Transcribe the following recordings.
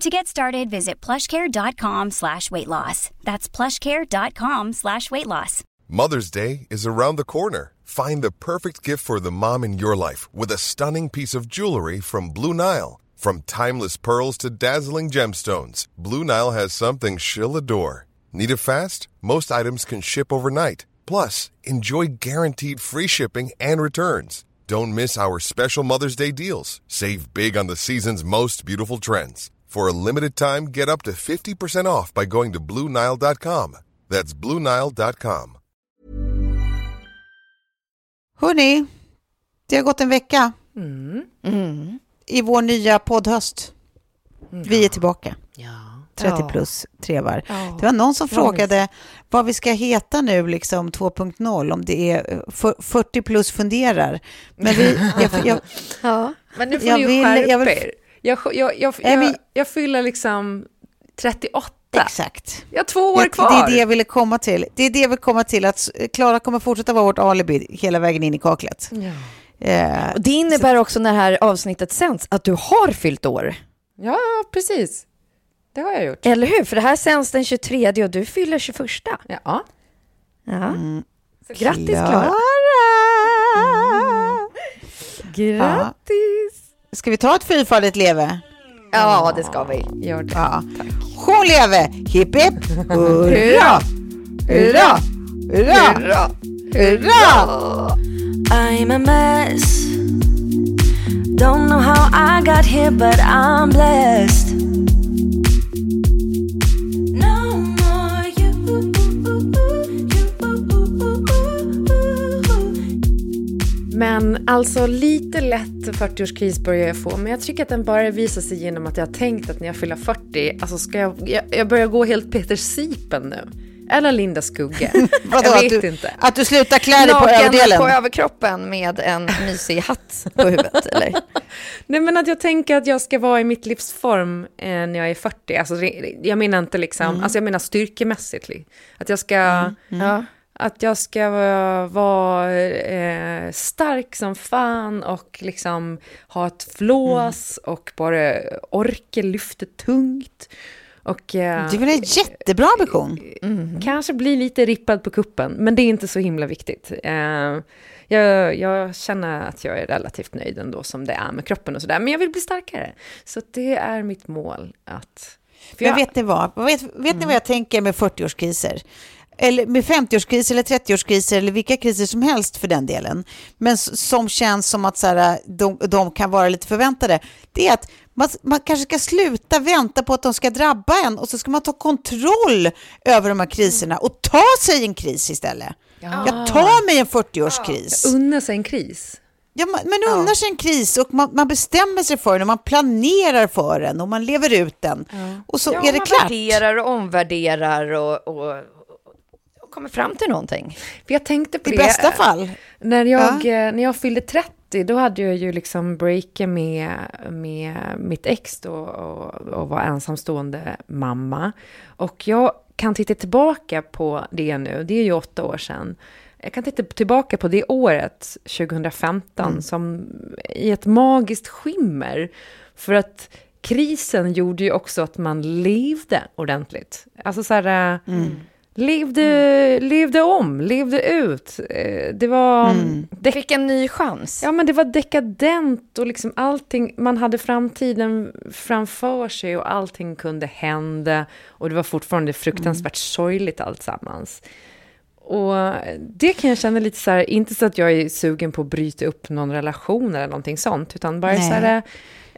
To get started, visit plushcare.com slash weight loss. That's plushcare.com slash weight loss. Mother's Day is around the corner. Find the perfect gift for the mom in your life with a stunning piece of jewelry from Blue Nile. From timeless pearls to dazzling gemstones, Blue Nile has something she'll adore. Need it fast? Most items can ship overnight. Plus, enjoy guaranteed free shipping and returns. Don't miss our special Mother's Day deals. Save big on the season's most beautiful trends. For a limited time, get up to 50% off by going to Blue Nile.com. That's Blue Nile.com. Hörni, det har gått en vecka i vår nya poddhöst. Vi är tillbaka. Ja. 30 Ja. plus trevar. Det var någon som frågade vad vi ska heta nu, liksom 2.0, om det är eh, för- 40 plus funderar. Men vi, jag, jag, Ja. Men nu får Jag ni ju skärpa er. Jag, jag, jag, jag, jag fyller liksom 38. exakt. Jag har två år Jag, kvar. det är det jag ville komma till. Det är det jag vill komma till, att Klara kommer fortsätta vara vårt alibi hela vägen in i kaklet. Eh, Och det innebär också när det här avsnittet sänds att du har fyllt år. Ja, precis. Det har jag gjort. Eller hur? För det här sänds den 23 och du fyller 21. Ja. Ja. Mm. Så grattis Klara! Grattis! Ska vi ta ett fyrfaldigt leve? Ja, det ska vi. Gör det. Ja. Hon leve! Hipp hipp! Hurra! Hurra! Hurra! Hurra! I'm a mess. Don't know how I got here, but I'm blessed. Men alltså lite lätt 40-årskris börjar jag få. Men jag tycker att den bara visar sig genom att jag har tänkt att när jag fyller 40, alltså ska jag, jag, jag börjar gå helt Peter Sipen nu. Eller Linda Skugge. Vadå, jag att vet du, inte. Att du slutar klä dig på Naken överdelen? på överkroppen med en mysig hatt på huvudet, eller? Nej men att jag tänker att jag ska vara i mitt livs form eh, när jag är 40. Alltså, jag menar inte liksom, alltså jag menar styrkemässigt. Att jag ska, Ja. Att jag ska vara, eh, stark som fan och liksom ha ett flås och bara orka lyfta tungt. Och eh, Det är väl en jättebra ambition? kanske bli lite rippad på kuppen, men det är inte så himla viktigt. Eh, jag, jag känner att jag är relativt nöjd ändå som det är med kroppen och sådär, men jag vill bli starkare. Så det är mitt mål att... För Men jag- vet ni vad? Vet, vet ni vad jag tänker med 40-årskriser? Eller med 50-årskriser eller 30-årskriser eller vilka kriser som helst för den delen. Men som känns som att så här, de, de kan vara lite förväntade. Det är att man, man kanske ska sluta vänta på att de ska drabba en och så ska man ta kontroll över de här kriserna och ta sig en kris istället. Jag tar mig en 40-årskris. Unna sig en kris. Ja, man, man unnar sig en kris och man, man bestämmer sig för den och man planerar för den och man lever ut den. Och så Ja, är det man klart. värderar och omvärderar och, och kommer fram till någonting. För jag tänkte på I det. bästa fall. När jag, eh, när jag fyllde 30, då hade jag ju liksom breakat med, med mitt ex då och, och var ensamstående mamma. Och jag kan titta tillbaka på det nu, det är ju åtta år sedan. Jag kan titta tillbaka på det året, 2015, som i ett magiskt skimmer. För att krisen gjorde ju också att man levde ordentligt. Alltså så här... Levde, levde om, levde ut. Eh, Det var... Det fick en ny chans. Ja, men det var dekadent och liksom allting, man hade framtiden framför sig och allting kunde hända och det var fortfarande fruktansvärt sorgligt alltsammans. och det kan jag känna lite så här, inte så att jag är sugen på att bryta upp någon relation eller någonting sånt, utan bara Nej. så här,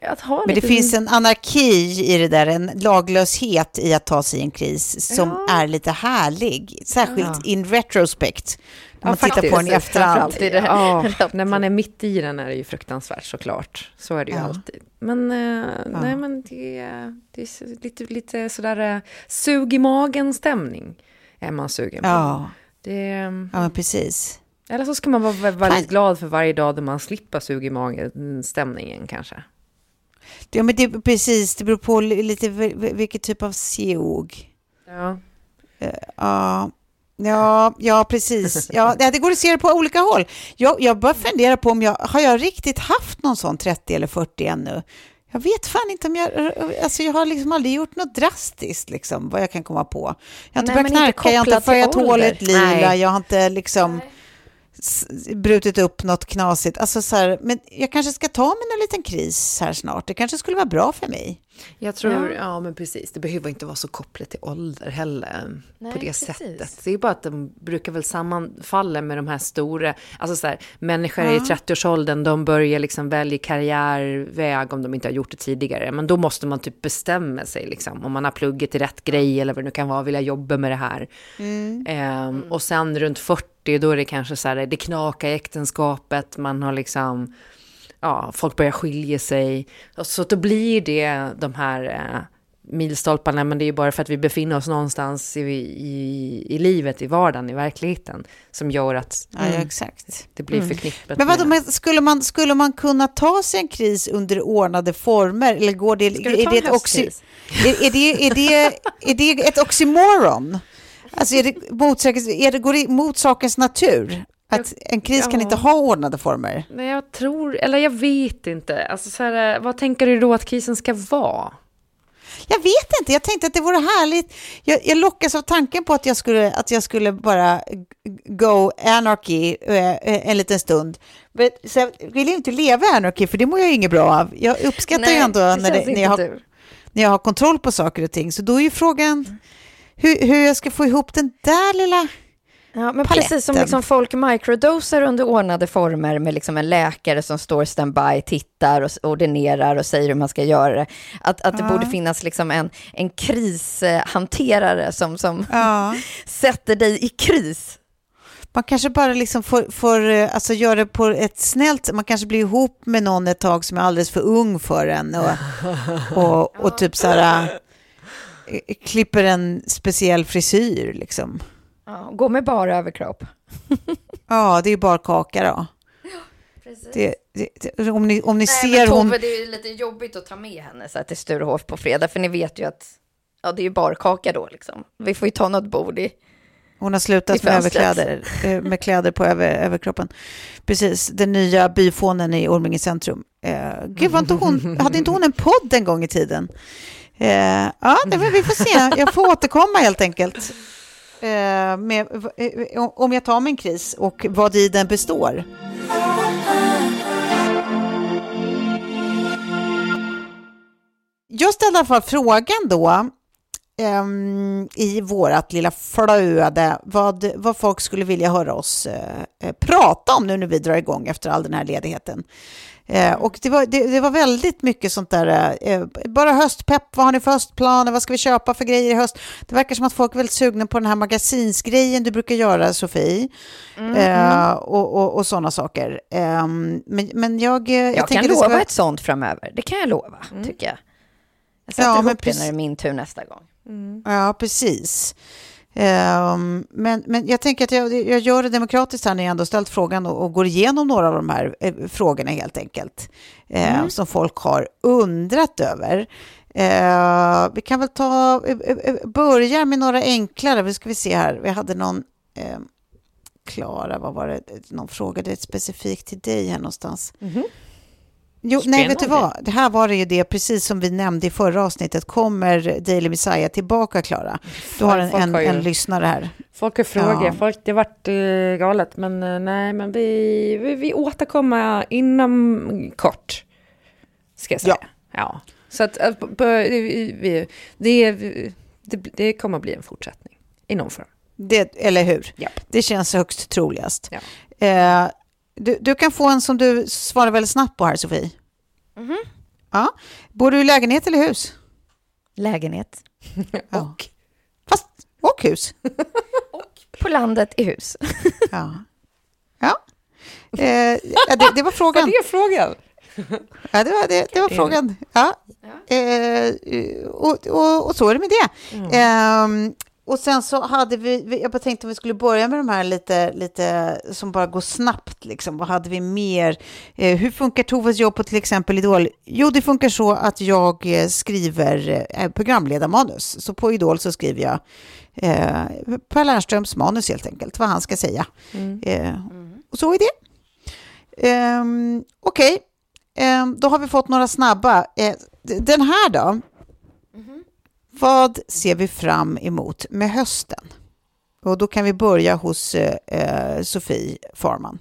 Men det lite... finns en anarki i det där, en laglöshet i att ta sig i en kris som Ja. är lite härlig, särskilt Ja. in retrospect. När Ja, man tittar faktiskt. på den i efterhand. Ja, när man är mitt i den är det ju fruktansvärt såklart. Så är det ju Ja. alltid. Men, eh, nej, men det, är- det är lite, lite sådär eh, sug i magen-stämning är man sugen på. Ja, Det, ja men precis. eller så ska man vara vä- väldigt glad för varje dag då man slipper sug i magen-stämningen kanske. Ja, men det, precis, det beror på li- lite vil- vil- vilket typ av sug. Ja. Ja, ja, ja precis. Ja, det går att se det på olika håll. Jag, jag bara fundera på om jag, har jag riktigt haft någon sån 30 eller 40 ännu? Jag vet fan inte om jag, alltså jag har liksom aldrig gjort något drastiskt liksom, vad jag kan komma på. Jag har inte Nej, börjat knarka, jag har inte färgat hålet lila, Nej. jag har inte liksom s- brutit upp något knasigt. Alltså så här, men jag kanske ska ta mig en liten kris här snart. Det kanske skulle vara bra för mig. Jag tror, ja. men precis, det behöver inte vara så kopplat till ålder heller Nej, på det precis. sättet. Det är bara att de brukar väl sammanfalla med de här stora, alltså så här, människor i 30-årsåldern, de börjar liksom välja karriärväg om de inte har gjort det tidigare. Men då måste man typ bestämma sig liksom, om man har pluggat till rätt grej eller vad det nu kan vara, vilja jobba med det här. Ehm, och sen runt 40, då är det kanske så här, det knakar i äktenskapet, man har liksom ja, folk börjar skilja sig. Så då blir det de här eh, milstolparna, men det är ju bara för att vi befinner oss någonstans i, i, i livet, i vardagen, i verkligheten, som gör att Ja, ja exakt. det blir förknippat Men vadå, med... men skulle, man, skulle man kunna ta sig en kris under ordnade former? Eller går det, ta är, det ett oxy, är, är, det, är, det, är det ett oxymoron? Alltså är det, motsägelse, är det går det emot sakens natur? Att en kris kan ja. inte ha ordnade former? Nej, jag tror, eller jag vet inte. Alltså, så här, vad tänker du då att krisen ska vara? Jag vet inte, jag tänkte att det vore härligt. Jag, jag lockas av tanken på att jag skulle, att jag skulle bara go anarchy eh, eh, en liten stund. Men, jag vill ju inte leva anarchy, för det mår jag inget bra av. Jag uppskattar ju Nej, ändå det när, det, när, jag har, när jag har kontroll på saker och ting. Så då är ju frågan hur, hur jag ska få ihop den där lilla... Ja, men paletten. precis som liksom folk microdosar under ordnade former med liksom en läkare som står standby, tittar och ordinerar och säger hur man ska göra det. Att, att det borde finnas liksom en, en krishanterare som, som Ja. sätter dig i kris. Man kanske bara liksom får, får eh, alltså göra det på ett snällt. Man kanske blir ihop med någon ett tag som är alldeles för ung för en. Och, och, och typ så här, klipper en speciell frisyr liksom. Ja, gå med bara överkropp. Ja, det är ju bara kaka då. Det, det, det, om ni, om ni Nej, ser men hon... Tove, det är lite jobbigt att ta med henne så här, till Sturehof på fredag, för ni vet ju att ja, det är ju barkaka då liksom. Vi får ju ta något bord i. Hon har slutat med överkläder, eh, med kläder på över, överkroppen. Precis, den nya byfånen i Orminge centrum. Eh, gud, var inte hon, hade inte hon en podd en gång i tiden? Eh, ja, det, vi får se. Jag får återkomma helt enkelt. Eh, med, eh, eh, om jag tar min kris och vad i den består. Jag ställde i alla fall frågan då ehm, i vårt lilla flöde vad, vad folk skulle vilja höra oss eh, eh, prata om nu när vi drar igång efter all den här ledigheten. Eh, och det var, det, det var väldigt mycket sånt där, eh, bara höstpepp, vad har ni för höstplaner, vad ska vi köpa för grejer i höst? Det verkar som att folk är väldigt sugna på den här magasinsgrejen du brukar göra, Sofie, eh, och, och, och sådana saker. Eh, men, men jag, eh, jag, Jag, kan lova ska ett sånt framöver, det kan jag lova, tycker jag. Jag sätter Ja, ihop det när det är min tur nästa gång. Ja, precis. Ehm, men, men jag tänker att jag, jag gör det demokratiskt här när jag ändå ställt frågan och, och går igenom några av de här eh, frågorna helt enkelt. eh, Som folk har undrat över. Eh, vi kan väl ta, eh, eh, börja med några enklare. Vi ska vi se här. Vi hade någon, eh, Klara, vad var det, någon frågade specifikt till dig här någonstans. Jo, nej, vet du vad? Det här var det ju det, precis som vi nämnde i förra avsnittet. Kommer Daily Messiah tillbaka, Klara? Du har en, en, har ju- en lyssnare här. Folk har frågor, Ja. folk, det har varit eh, galet, men eh, nej, men vi, vi, vi återkommer inom kort, ska jag säga. Ja. Ja. Så att eh, b- vi, vi, det, det, det kommer att bli en fortsättning i någon form. Det, eller hur? Japp. Det känns högst troligast. Ja. Eh, du, du kan få en som du svarar väldigt snabbt på här, Sofie. Ja. Bor du i lägenhet eller hus? Lägenhet. Och Fast, och hus. På landet i hus. Ja. ja. Eh, ja det, det var frågan. vad är frågan? Ja, det var, det, det var frågan. Ja. Eh, och, och, och så är det med det. Ehm, och sen så hade vi, jag bara tänkte om vi skulle börja med de här lite, lite som bara går snabbt. Liksom. Vad hade vi mer? Eh, hur funkar Toves jobb på till exempel Idol? Jo, det funkar så att jag eh, skriver eh, programledarmanus. Så på Idol så skriver jag eh, Per Lernströms manus helt enkelt, vad han ska säga. Eh, och så är det. Ehm, Okej, Ehm, då har vi fått några snabba. Eh, den här då? Vad ser vi fram emot med hösten? Och då kan vi börja hos eh, eh, Sofie Farman.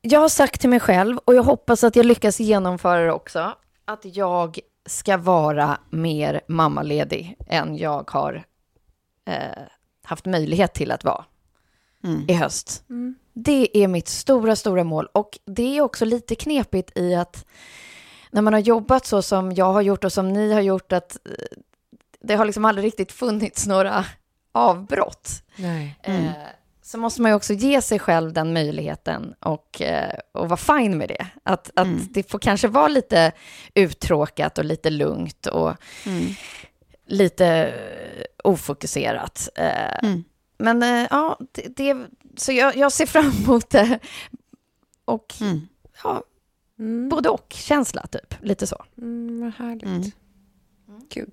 Jag har sagt till mig själv, och jag hoppas att jag lyckas genomföra det också, att jag ska vara mer mammaledig än jag har eh, haft möjlighet till att vara i höst. Det är mitt stora, stora mål. Och det är också lite knepigt i att när man har jobbat så som jag har gjort och som ni har gjort, att eh, det har liksom aldrig riktigt funnits några avbrott Nej. eh, så måste man ju också ge sig själv den möjligheten och, eh, och vara fin med det. Att, att det får kanske vara lite uttråkat och lite lugnt och lite eh, ofokuserat. Eh, Men ja, det, det, så jag, jag ser fram emot det. Och ja, både och-känsla, typ. Lite så. Mm, vad härligt. Gud.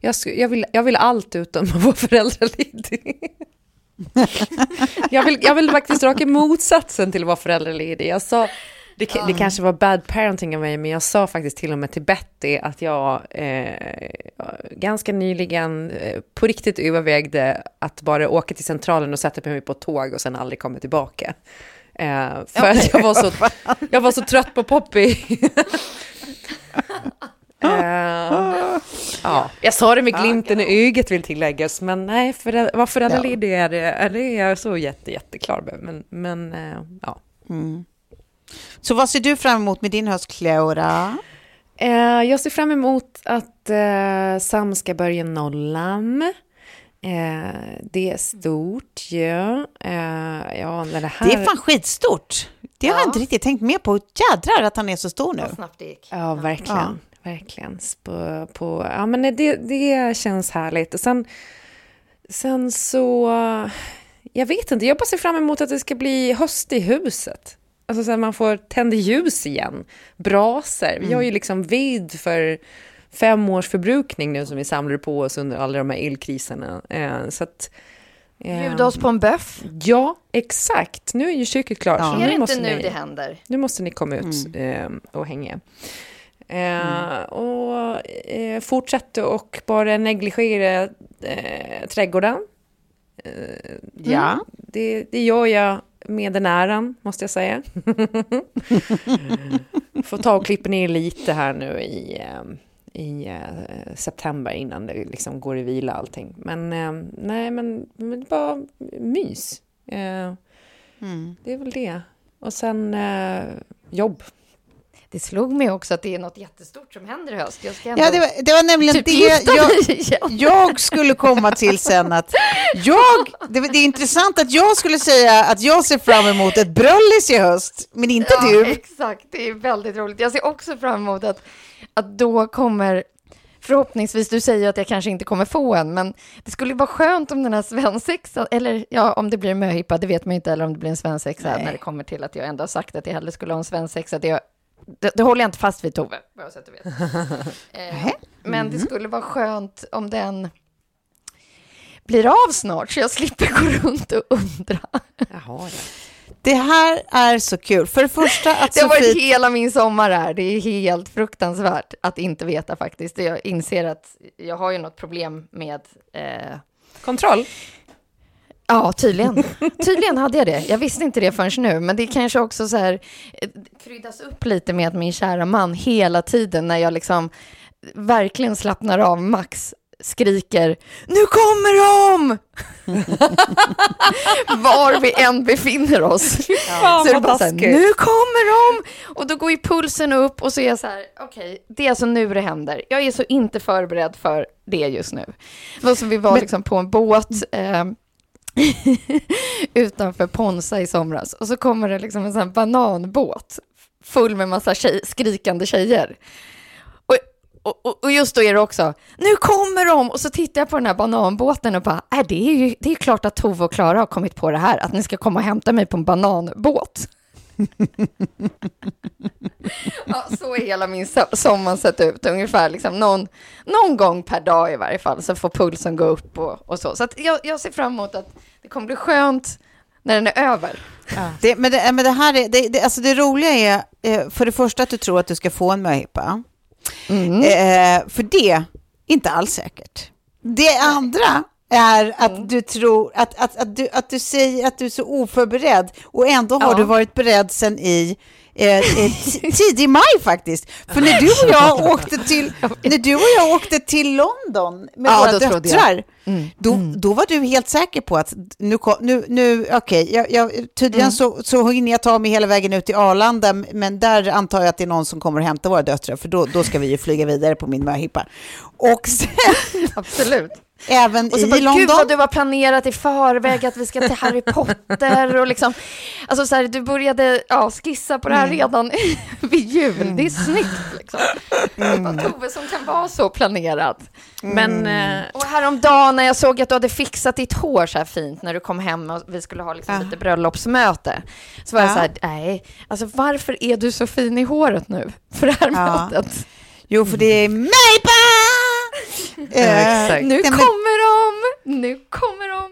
Jag, sk- jag, vill, jag vill allt utom att vara föräldraledig. jag, vill, jag vill faktiskt raka motsatsen till att vara föräldraledig. Jag sa, det, det kanske var bad parenting av mig, men jag sa faktiskt till och med till Betty att jag eh, ganska nyligen eh, på riktigt övervägde att bara åka till centralen och sätta mig på ett tåg och sen aldrig komma tillbaka. Eh, för att jag var, så, jag var så trött på Poppy. Eh, ja, jag sa det med glimten i ögat vill tilläggas, men nej, för, vad föräldraledig är det, är det är jag så jätte, jätteklar med. Men, men eh, ja. Så vad ser du fram emot med din höst, Cleora? Eh, jag ser fram emot att eh, Sam ska börja nollan. Eh, det är stort ju. Ja. Eh, ja, det här... Det är fan skitstort. Det har jag inte riktigt tänkt med på. Jädrar att han är så stor nu. snabbt det gick. Ja, verkligen. Verkligen. På, på, ja, men det, det känns härligt. Och sen, sen så... Jag vet inte, jag bara ser fram emot att det ska bli höst i huset. Alltså så att man får tända ljus igen. Brasor. Vi har ju liksom vid för fem års förbrukning nu som vi samlar på oss under alla de här elkriserna. Eh, så att... eh, Bjuda oss på en böff. Ja, exakt. Nu är ju köket klart. så är det inte nu ni... det händer? Nu måste ni komma ut eh, och hänga. Eh, Och fortsätta och bara negligera trädgården. Ja. Det, det gör jag med den äran, måste jag säga. Får ta och klippa ner lite här nu i, i eh, september innan det liksom går i vila allting. Men eh, nej, men, men bara mys. Eh, Det är väl det. Och sen eh, jobb. Det slog mig också att det är något jättestort som händer i höst. Jag ska ändå Ja, det var, det var nämligen typ det jag, jag skulle komma till sen. Att jag, det, det är intressant att jag skulle säga att jag ser fram emot ett bröllis i höst, men inte Ja, du. exakt. Det är väldigt roligt. Jag ser också fram emot att, att då kommer Förhoppningsvis, du säger att jag kanske inte kommer få en, men det skulle vara skönt om den här svensexan, eller ja, om det blir en möhippa, det vet man ju inte, eller om det blir en svensexa när det kommer till att jag ändå har sagt att jag hellre skulle ha en svensexa. Det, det, det håller jag inte fast vid, Tove, bara så att du vet. eh, men det skulle vara skönt om den blir av snart, så jag slipper gå runt och undra. Jaha, ja. Det här är så kul. För det första att Det har varit Sofie... hela min sommar här. Det är helt fruktansvärt att inte veta faktiskt. Jag inser att jag har ju något problem med... Eh... Kontroll. Ja, tydligen. tydligen hade jag det. Jag visste inte det förrän nu, men det kanske också så här eh, kryddas upp lite med att min kära man hela tiden när jag liksom verkligen slappnar av max skriker Nu kommer de! Var vi än befinner oss. Fan, så är det bara så här, nu kommer de! Och då går ju pulsen upp och så är jag så här, okej, det är alltså nu det händer. Jag är så inte förberedd för det just nu. Det var som vi var liksom på en båt eh, utanför Ponsa i somras och så kommer det liksom en sån här bananbåt full med massa tjej, skrikande tjejer. Och, och- just då är det också, nu kommer de! Och så tittar jag på den här bananbåten och bara, äh, det är ju det är klart att Tove och Klara har kommit på det här, att ni ska komma och hämta mig på en bananbåt. ja, så är hela min so- sommar sett ut, ungefär liksom någon, någon gång per dag i varje fall, så får pulsen gå upp och, och så. Så att jag, jag ser fram emot att det kommer bli skönt när den är över. Det, men, det, men det här är, det, det, alltså det roliga är eh, för det första att du tror att du ska få en möhippa. Mm. Eh, för det, inte alls säkert. Det andra är att Mm. du tror att, att, att, du, att du säger att du är så oförberedd och ändå har Ja. du varit beredd sen i eh, eh, tidig maj faktiskt. För när du och jag åkte till, när du och jag åkte till London med Ja, våra då trodde jag. döttrar, då, då var du helt säker på att nu, nu, nu okej, jag, jag, tydligen så, så hinner jag ta mig hela vägen ut till Arlanda, men där antar jag att det är någon som kommer och hämtar våra döttrar, för då, då ska vi ju flyga vidare på min möhippa. Och sen Absolut. Även Och så i bara, gud London. vad du har planerat i förväg att vi ska till Harry Potter och liksom, alltså så här, du började ja, skissa på det här redan vid jul, det är snyggt liksom. Var Tove som kan vara så planerad. Men eh, Och häromdagen när jag såg att du hade fixat ditt hår så här fint när du kom hem och vi skulle ha liksom Ja. lite bröllopsmöte. Så var jag Ja. så här, nej, alltså varför är du så fin i håret nu för det här Ja. mötet? Jo, för det är möhippa! Eh. Nu kommer de, nu kommer de.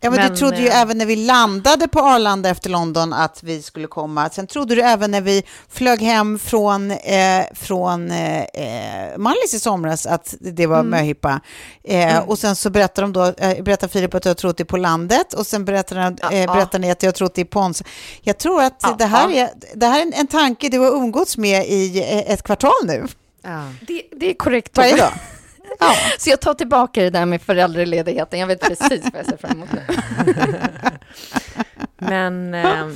Ja, men, Men, du trodde ju eh, även när vi landade på Arlanda efter London att vi skulle komma. Sen trodde du även när vi flög hem från, eh, från eh, eh, Mallis i somras att det var Mm. möhippa. Eh, Och sen så berättar de då, eh, berättar Filip att jag har trott det på landet och sen berättar, han, Ja, eh, ja. berättar ni att jag har trott det i Pons. Jag tror att Ja, det, här ja. är, det här är en, en tanke du har umgåtts med i eh, ett kvartal nu, ja. Det, det är korrekt. varje Tove. dag. Ja. Så jag tar tillbaka det där med föräldraledigheten. Jag vet precis vad jag ser fram emot nu. Men eh,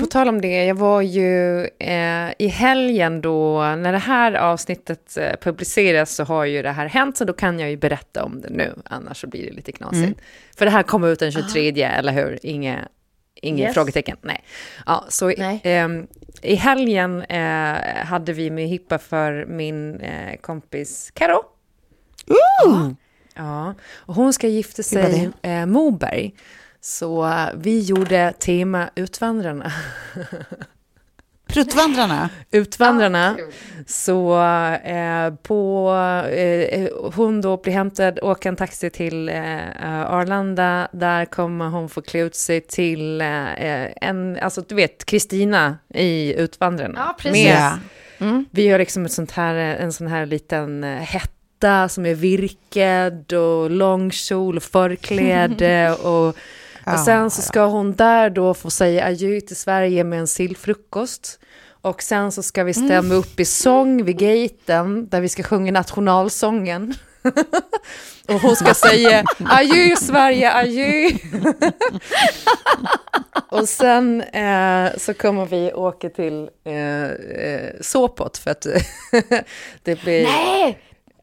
på tal om det, jag var ju eh, i helgen då, när det här avsnittet eh, publiceras så har ju det här hänt, så då kan jag ju berätta om det nu, annars så blir det lite knasigt. För det här kommer ut den 23, eller hur? Inge, Inget Yes. frågetecken? Nej. Ja, så Nej. ehm, i helgen eh, hade vi med hippa för min eh, kompis Karo. Ja, och hon ska gifta sig eh, Moberg. Så eh, vi gjorde tema Utvandrarna. Pruttvandrarna. Utvandrarna. Så eh, på, eh, hon då blir hämtad, åker en taxi till eh, Arlanda. Där kommer hon få klä ut sig till eh, en, alltså du vet, Kristina i Utvandrarna. Ja, precis. Med, Ja. vi har liksom ett sånt här, en sån här liten eh, hetta som är virkad och lång kjol och förkläde och och sen så ska hon där då få säga adjö till Sverige med en sillfrukost. Och sen så ska vi stämma upp i sång vid gaten där vi ska sjunga nationalsången. och hon ska säga adjö Sverige, adjö. och sen eh, så kommer vi åka till eh, eh, Sopot för att det blir... Nej!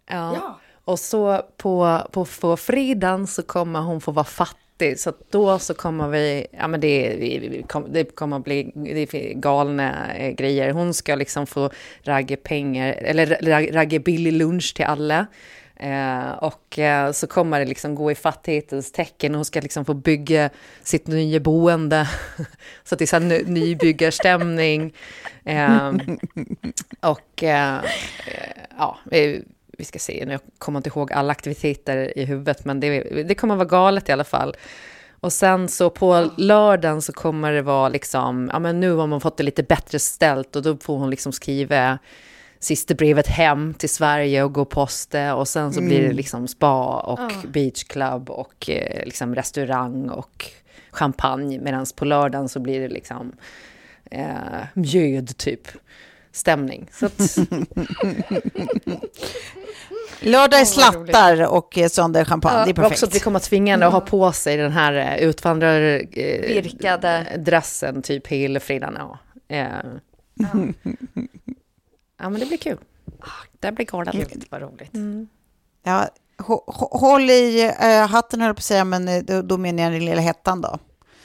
Ja. Och så på, på, på fredagen så kommer hon få vara fattig. Så att då så kommer vi, ja men det, vi- det kommer att bli det galna eh, grejer. Hon ska liksom få ragga pengar, eller ra- ragga billig lunch till alla. Eh, och eh, så kommer det liksom gå i fattighetens tecken. Hon ska liksom få bygga sitt nya boende. så att det är så här ny, nybyggarstämning. Eh, och eh, ja, vi ska se, nu kommer jag inte ihåg alla aktiviteter i huvudet, men det, det kommer vara galet i alla fall. Och sen så på lördagen så kommer det vara liksom, ja men nu har man fått det lite bättre ställt och då får hon liksom skriva sista brevet hem till Sverige och gå och posta och sen så blir det liksom spa och beachclub och eh, liksom restaurang och champagne medan på lördagen så blir det liksom eh, mjöd typ. Stämning. Så att, Lördag är slattar och eh, söndag är champagne. det är ja, perfekt. också att vi kommer att tvinga henne att ha på sig den här eh, Virkade. utvandrardressen typ hela fredagen. Ja. Eh, ja, men det blir kul. Det blir galet. Gud, vad roligt. Ja, hå- hå- håll i eh, hatten höll på att säga, men eh, då, då menar jag den lilla hettan då.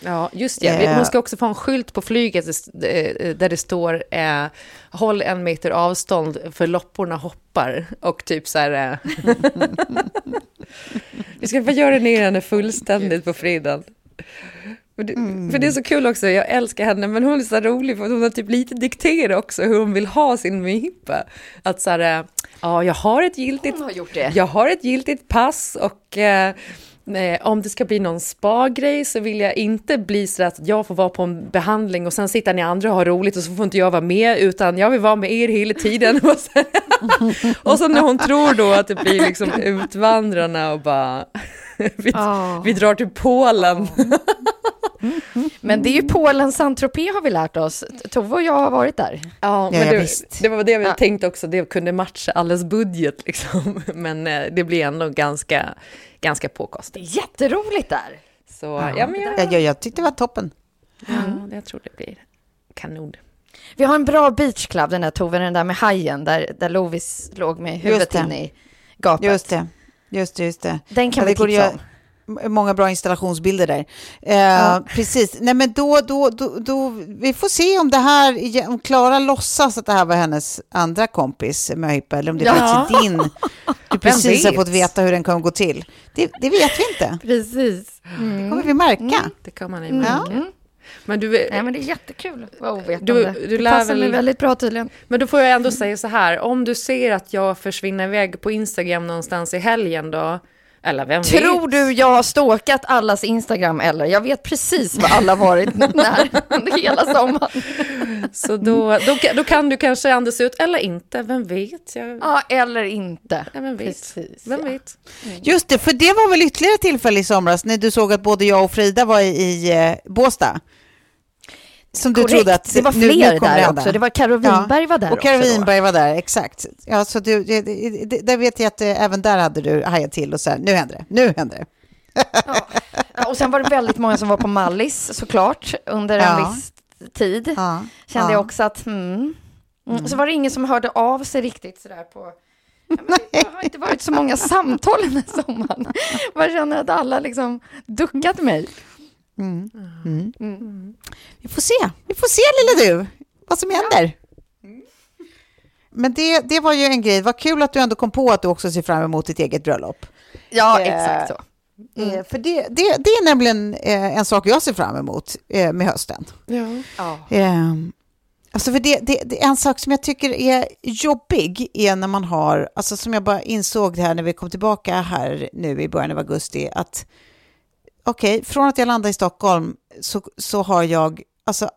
Ja, just det. Eh. Hon ska också få en skylt på flyget eh, där det står eh, håll en meter avstånd för lopporna hoppar. Och typ så här... Eh, vi ska få göra ner henne fullständigt på fredagen. För det, för det är så kul också, jag älskar henne, men hon är så rolig för hon har typ lite dikterat också hur hon vill ha sin möhippa. Att så här, eh, ja, jag har ett giltigt har jag har ett giltigt pass och eh, eh, om det ska bli någon spa-grej så vill jag inte bli så att jag får vara på en behandling och sen sitter ni andra och har roligt och så får inte jag vara med utan jag vill vara med er hela tiden. Och så, så när hon tror då att det blir liksom utvandrarna och bara vi, Ah. vi drar till Polen. Men det är ju Polen, Saint-Tropez har vi lärt oss. Tove och jag har varit där. Ja, men ja, det, visst. det var det vi Ja. tänkte också, det kunde matcha alles budget liksom. Men eh, det blir ändå ganska, ganska påkostat. Jätteroligt där. Så ja, men jag, Jag, jag, tyckte det var toppen. ja, jag tror det blir kanon. Vi har en bra beachclub, den där Tove, den där med hajen, där, där Lovis låg med huvudet det. in i gapet. Just det. Just det, just det. Den kan Ja, vi tipsa om. Många bra installationsbilder där. Eh, Precis. Nej, men då, då, då, då, vi får se om det här, om Klara låtsas att det här var hennes andra kompis möhippa, eller om det Ja. faktiskt är din. Du precis har fått veta hur den kommer gå till. Det, det vet vi inte. Precis. Det kommer vi märka. Det kan man ju märka. Mm. Men, du, Nej, men det är jättekul att vara ovetande. Du- du det passar väl- mig väldigt bra tydligen. men då får jag ändå säga så här, om du ser att jag försvinner iväg på Instagram någonstans i helgen då, eller vem Tror vet? du jag har stalkat allas Instagram eller? Jag vet precis vad alla varit när hela sommaren. Så då, då, då kan du kanske andas ut, eller inte, vem vet? Jag, Ja, eller inte. ja, vem vet? Precis, vem ja. vet? Just det, för det var väl ytterligare tillfälle i somras när du såg att både jag och Frida var i, i eh, Båstad. Som du Korrekt. trodde att det var nu- nu fler kommer där också. Det var Karo Winberg var där Och Karo då. Winberg var där, exakt. Ja, så du, det, det, det, där vet jag att eh, även där hade du hajat till och så här, nu händer det, nu händer det. Ja, och sen var det väldigt många som var på Mallis såklart under en Ja. viss tid. Ja, Kände ja. jag också att hmm. Mm. Så var det ingen som hörde av sig riktigt sådär på... Ja, men det har inte varit så många samtal den här sommaren. Man känner att alla liksom duckat mig. Mm. Mm. Mm. Vi får se, vi får se lilla du, vad som händer. Men det, det var ju en grej, vad kul att du ändå kom på att du också ser fram emot ditt eget bröllop. Ja, Eh, exakt så. Eh, För det, det, det är nämligen eh, en sak jag ser fram emot eh, med hösten. Ja. Ja. Eh, alltså för det, det, det är en sak som jag tycker är jobbig är när man har, alltså som jag bara insåg det här när vi kom tillbaka här nu i början av augusti, att okej, från att jag landade i Stockholm så, så har jag alltså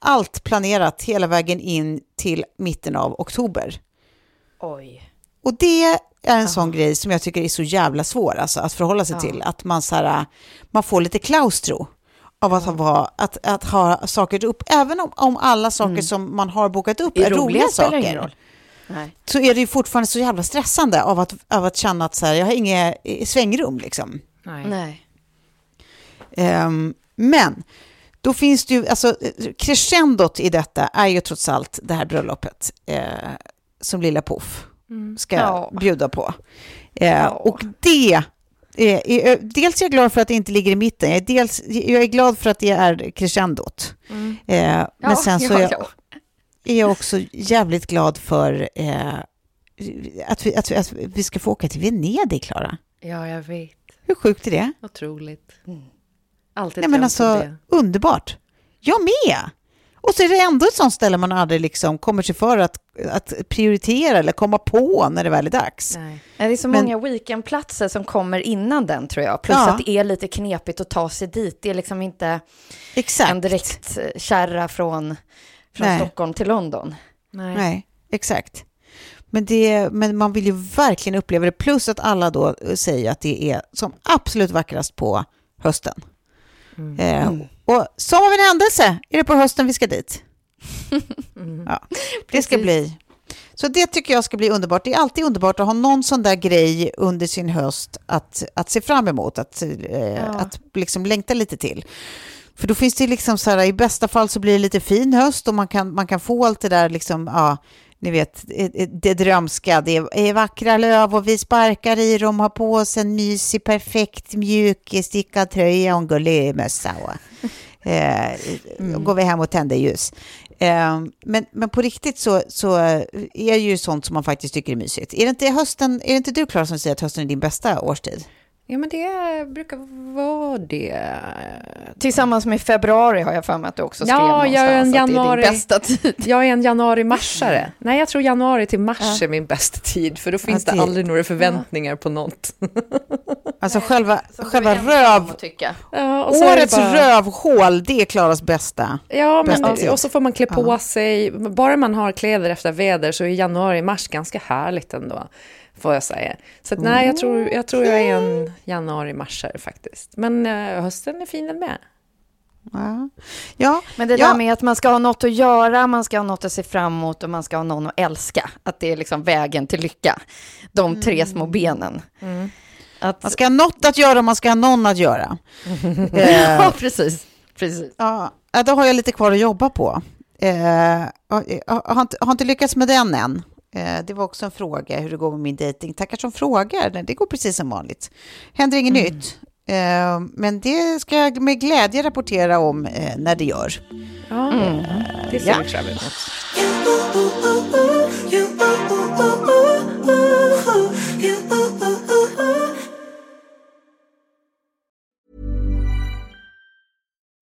allt planerat hela vägen in till mitten av oktober. Oj. Och det är en sån grej som jag tycker är så jävla svår alltså, att förhålla sig Ja. till. Att man, så här, man får lite klaustro av att, ha, att, att ha saker upp. Även om, om alla saker som man har bokat upp är, roliga, spelar saker. Nej. Så är det ju fortfarande så jävla stressande av att, av att känna att så här, jag har inget eh, svängrum. Liksom. Nej. Nej. Ehm, men då finns det ju, alltså crescendot i detta är ju trots allt det här bröllopet eh, som Lilla Puff ska Ja. bjuda på. Eh, Ja. Och det, eh, är, dels är jag glad för att det inte ligger i mitten, jag är, dels, jag är glad för att det är crescendot. Eh, men Ja, sen så ja, är jag, ja. är jag också jävligt glad för eh, att, vi, att, vi, att vi ska få åka till Venedig, Klara. ja, jag vet. Hur sjukt är det? Otroligt. Mm. Alltid Nej, men alltså, det. underbart. Jag med. Och så är det ändå ett sånt ställe man aldrig liksom kommer sig för att, att prioritera eller komma på när det väl är dags. Nej. Det är så Men- många weekendplatser som kommer innan den tror jag. Plus Ja. att det är lite knepigt att ta sig dit. Det är liksom inte Exakt. en direkt eh, kärra från, från Nej. Stockholm till London. Nej. Nej, exakt. Men, det, men man vill ju verkligen uppleva det. Plus att alla då säger att det är som absolut vackrast på hösten. Mm. Eh, och som av en händelse är det på hösten vi ska dit. Ja, det ska bli. Så det tycker jag ska bli underbart. Det är alltid underbart att ha någon sån där grej under sin höst att, att se fram emot, att, eh, att liksom längta lite till. För då finns det liksom så här, i bästa fall så blir det lite fin höst och man kan, man kan få allt det där liksom, ja, ni vet, det drömska, det är vackra löv och vi sparkar i dem, har på oss en mysig, perfekt, mjuk, stickad tröja och en gullig mössa. Och, eh, mm. går vi hem och tänder ljus. Eh, men, men på riktigt så, så är det ju sånt som man faktiskt tycker är mysigt. Är det inte, hösten, är det inte du, Klara, som säger att hösten är din bästa årstid? Ja, men det brukar vara det. Tillsammans med februari har jag för mig att du också skrev ja, jag är en januari, det är din bästa tid. Jag är en januari-marsare. Nej, jag tror januari till mars ja. är min bästa tid, för då finns ja, det aldrig några förväntningar ja. på något. Alltså själva, själva röv... Ja, Årets bara... rövhål, det är Klaras bästa. Ja, bästa men, och så får man klä på sig. Bara man har kläder efter väder så är januari-mars ganska härligt ändå får jag säga. Så att, nej, jag tror, jag tror jag är en januari-marsare faktiskt. Men uh, hösten är fin den med. Ja. ja, men det ja. där med att man ska ha något att göra, man ska ha något att se fram emot och man ska ha någon att älska. Att det är liksom vägen till lycka. De tre mm. små benen. Mm. Att... Man ska ha något att göra och man ska ha någon att göra. ja, precis. precis. Ja, då har jag lite kvar att jobba på. Eh, har, inte, har inte lyckats med den än. Eh, det var också en fråga hur det går med min dejting. Tackar som frågar. Det går precis som vanligt. Händer inget mm. nytt. Eh, men det ska jag med glädje rapportera om eh, när det gör. Ja, mm. det ser vi fram emot.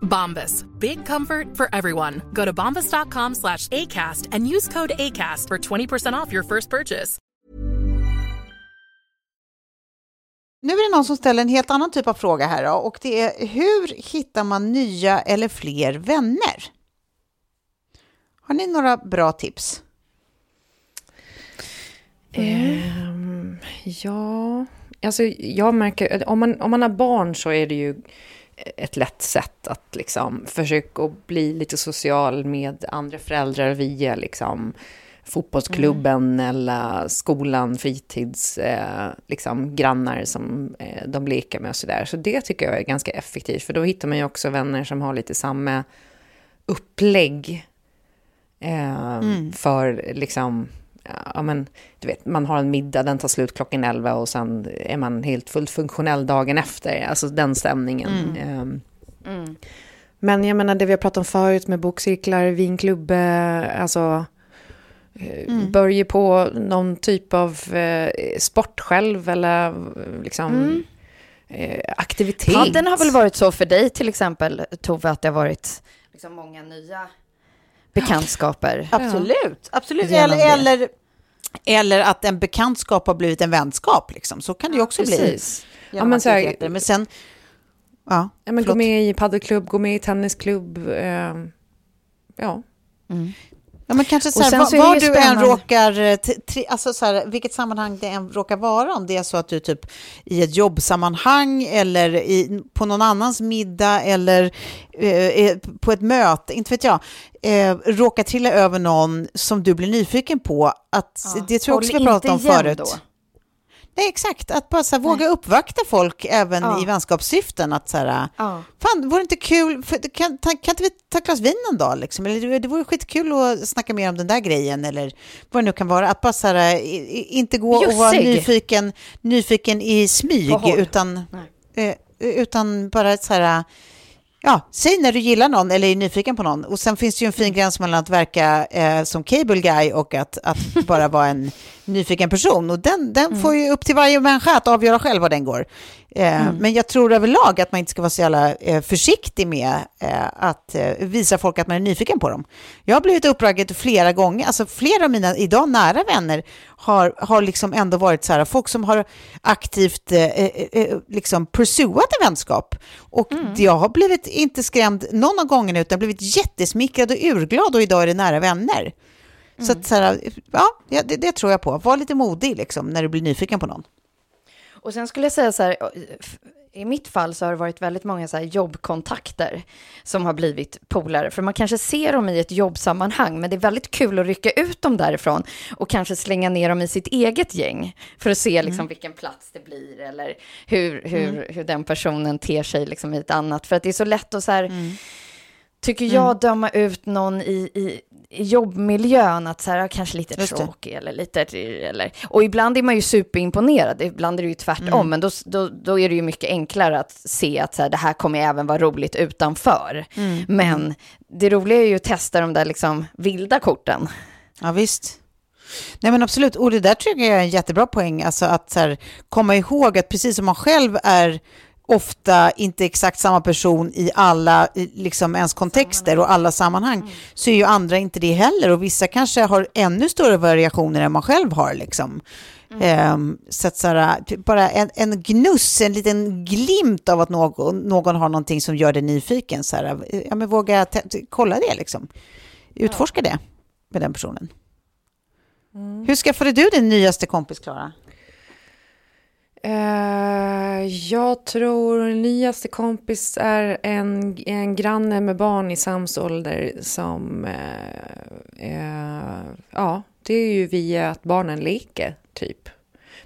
Bombas. Big comfort for everyone. Go to bombas.com slash ACAST and use code ACAST for 20% off your first purchase. Nu är det någon som ställer en helt annan typ av fråga här då, och det är hur hittar man nya eller fler vänner? Har ni några bra tips? Mm. ja, alltså jag märker, om man, om man har barn så är det ju ett lätt sätt att liksom försöka bli lite social med andra föräldrar via liksom fotbollsklubben mm. eller skolan, fritids, eh, liksom grannar som eh, de leker med och sådär. Så det tycker jag är ganska effektivt, för då hittar man ju också vänner som har lite samma upplägg eh, mm. för liksom ja, men, du vet, man har en middag, den tar slut klockan 11 och sen är man helt fullt funktionell dagen efter. Alltså den stämningen. Mm. Um, mm. Men jag menar det vi har pratat om förut med bokcirklar, vinklubbe, alltså eh, mm. börja på någon typ av eh, sport själv eller liksom mm. eh, aktivitet. Padden har väl varit så för dig till exempel, Tove, att det har varit liksom många nya bekantskaper. Absolut, absolut. Eller, eller, eller, att en bekantskap har blivit en vänskap, liksom. så kan det ju också Precis. bli. Ja, men, så här, men sen... Ja, ja men gå med i paddelklubb, gå med i tennisklubb. Eh, ja. Mm. Ja, men kanske så här, var, var du än råkar, eh, tri- alltså så här, vilket sammanhang det än råkar vara, om det är så att du typ i ett jobbsammanhang eller i, på någon annans middag eller eh, eh, på ett möte, inte vet jag, eh, råkar trilla över någon som du blir nyfiken på, att Ja. det tror jag också vi pratat om förut. då. Nej, exakt. Att bara så här, våga uppvakta folk även Ja. i vänskapssyften. Att så här, Ja. fan, vore det inte kul, för, kan, ta, kan inte vi ta ett glas vin en dag? Liksom? Eller det- det vore skitkul att snacka mer om den där grejen, eller vad det nu kan vara. Att bara så här, i- inte gå och vara Bjussig. nyfiken, nyfiken i smyg, utan, eh, utan bara så här, Ja, säg när du gillar någon eller är nyfiken på någon. Och sen finns det ju en fin gräns mellan att verka eh, som cable guy och att, att bara vara en nyfiken person. Och den, den får ju upp till varje människa att avgöra själv var den går. Eh, Men jag tror överlag att man inte ska vara så jävla eh, försiktig med eh, att eh, visa folk att man är nyfiken på dem. Jag har blivit uppraggad flera gånger, alltså flera av mina idag nära vänner har, har liksom ändå varit så här, folk som har aktivt eh, eh, liksom pursuat en vänskap. Och jag har blivit inte skrämd någon av gångerna utan blivit jättesmickrad och urglad och idag är det nära vänner. Så att så här, ja, det, det tror jag på. Var lite modig liksom när du blir nyfiken på någon. Och sen skulle jag säga så här, f- i mitt fall så har det varit väldigt många så jobbkontakter som har blivit polare. För man kanske ser dem i ett jobbsammanhang, men det är väldigt kul att rycka ut dem därifrån och kanske slänga ner dem i sitt eget gäng för att se liksom vilken plats det blir eller hur, hur, hur den personen ter sig liksom i ett annat. För att det är så lätt att så här, tycker jag, döma ut någon i, i, i jobbmiljön, att så här, kanske lite tråkig eller lite, eller, och ibland är man ju superimponerad, ibland är det ju tvärtom, men då, då, då är det ju mycket enklare att se att så här, det här kommer även vara roligt utanför. Men det roliga är ju att testa de där liksom vilda korten. Ja, visst. Nej men absolut, och det där tycker jag är en jättebra poäng, alltså att så här, komma ihåg att precis som man själv är ofta inte exakt samma person i alla liksom ens kontexter och alla sammanhang, så är ju andra inte det heller. Och vissa kanske har ännu större variationer än man själv har. Liksom. Ehm, så att så här, typ bara en, en gnuss, en liten glimt av att någon, någon har någonting som gör dig nyfiken. Så här, ja, men våga kolla det, liksom. utforska det med den personen. Hur skaffade du din nyaste kompis, Klara? Eh, jag tror nyaste kompis är en, en granne med barn i Sams ålder som... eh, eh, ja, det är ju via att barnen leker, typ.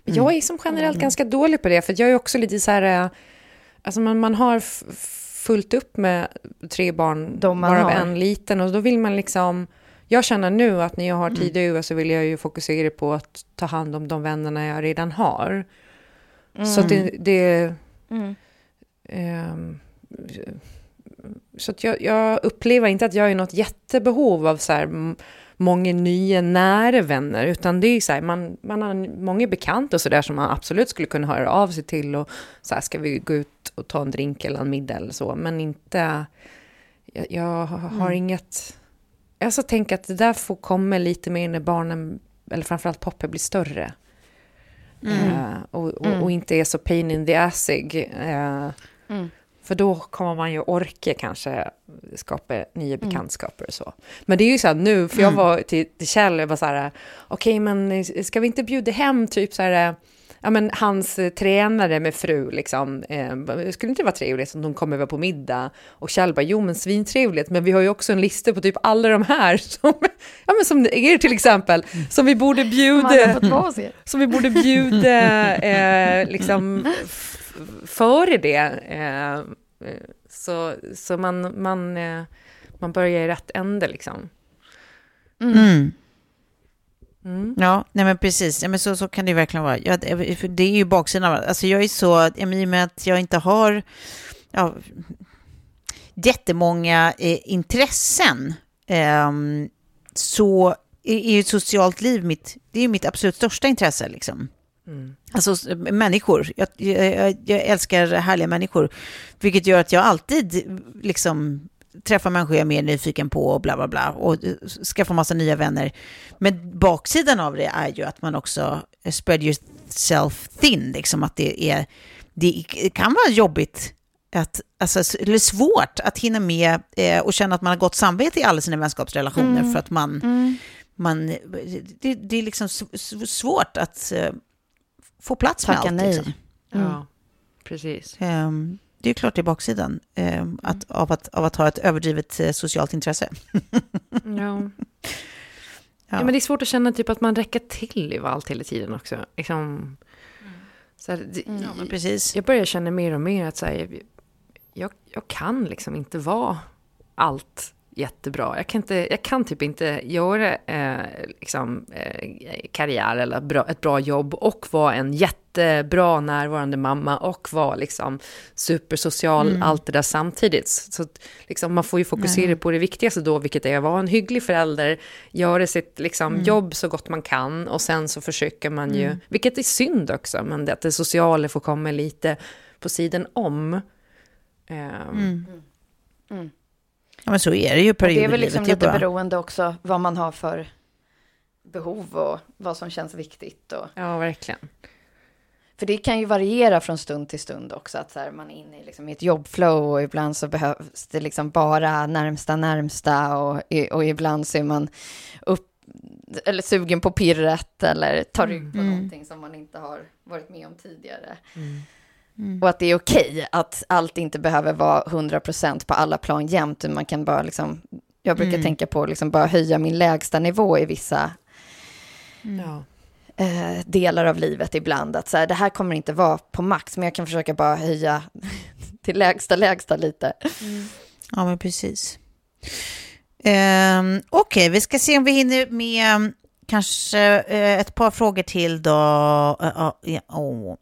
Men jag är som generellt ganska dålig på det, för jag är också lite så här... Alltså man, man har fullt upp med tre barn, varav en liten, och då vill man liksom... Jag känner nu att när jag har tid över så vill jag ju fokusera på att ta hand om de vännerna jag redan har. Så det... det Mm. ehm, så att jag, jag upplever inte att jag är något jättebehov av så här många nya nära vänner, utan det är så här, man, man har många bekanta och så där som man absolut skulle kunna höra av sig till och så här, ska vi gå ut och ta en drink eller en middag eller så, men inte, jag, jag har inget, jag så tänker att det där får komma lite mer när barnen, eller framförallt Poppe blir större. Eh, och, och, och inte är så pain in the assig. Eh, För då kommer man ju orka kanske skapa nya bekantskaper och så. Men det är ju så här nu, för jag var till, till Kjell och var så här, okej men ska vi inte bjuda hem typ så här, ja men hans eh, tränare med fru liksom, eh, skulle inte det vara trevligt om de kom över på middag? Och Kjell bara, jo men svintrevligt, men vi har ju också en lista på typ alla de här som, ja men som er till exempel, som vi borde bjuda som vi borde bjuda eh, liksom före det. Eh, eh, så så man, man, eh, man börjar i rätt ände liksom. Mm. Mm. Ja, nej men precis. Ja, men så, så kan det verkligen vara. Ja, det, det är ju baksidan av Alltså jag är så, i och med att jag inte har ja, jättemånga eh, intressen ehm, så är, är ju socialt liv mitt, det är mitt absolut största intresse. Liksom. Alltså s- människor. Jag, jag, jag älskar härliga människor. Vilket gör att jag alltid liksom träffar människor jag är mer nyfiken på och bla bla bla. Och skaffar massa nya vänner. Men baksidan av det är ju att man också spread yourself thin. Liksom att det, är, det kan vara jobbigt att, alltså, eller svårt att hinna med eh, och känna att man har gott samvete i alla sina vänskapsrelationer Mm. för att man, Mm. man det, det är liksom svårt att eh, få plats Tacka med allt. nej. Liksom. Mm. Ja, precis. Ehm, det är klart det är baksidan ehm, att, av, att, av att ha ett överdrivet eh, socialt intresse. Ja. Ja. men det är svårt att känna typ att man räcker till i allt hela tiden också. Liksom, så här, det, Ja, men precis. Jag börjar känna mer och mer att så här, jag, jag kan liksom inte vara allt jättebra. Jag kan, inte, jag kan typ inte göra eh, liksom, eh, karriär eller bra, ett bra jobb och vara en jättebra närvarande mamma och vara liksom supersocial, Mm. allt det där samtidigt. Så liksom, man får ju fokusera Nej. på det viktigaste då, vilket är att vara en hygglig förälder, göra sitt liksom, Mm. jobb så gott man kan och sen så försöker man ju, Mm. vilket är synd också, men det, att det sociala får komma lite på sidan om. Mm. Ja, men så är det ju perioder det är väl liksom lite bara- beroende också vad man har för behov och vad som känns viktigt. Och... Ja, verkligen. För det kan ju variera från stund till stund också, att så här, man är inne i, liksom, i ett jobbflow och ibland så behövs det liksom bara närmsta närmsta och, och ibland så är man upp, eller sugen på pirret eller tar rygg på Mm. någonting som man inte har varit med om tidigare. Mm. Och att det är okej att allt inte behöver vara 100% på alla plan jämt, man kan bara liksom, jag brukar Mm. tänka på liksom bara höja min lägsta nivå i vissa Ja. eh, delar av livet ibland. Att så här, det här kommer inte vara på max, men jag kan försöka bara höja till lägsta, lägsta lite. Ja, men precis. Um, Okej, vi ska se om vi hinner med um, kanske eh, ett par frågor till då. Uh, uh, ja, åh.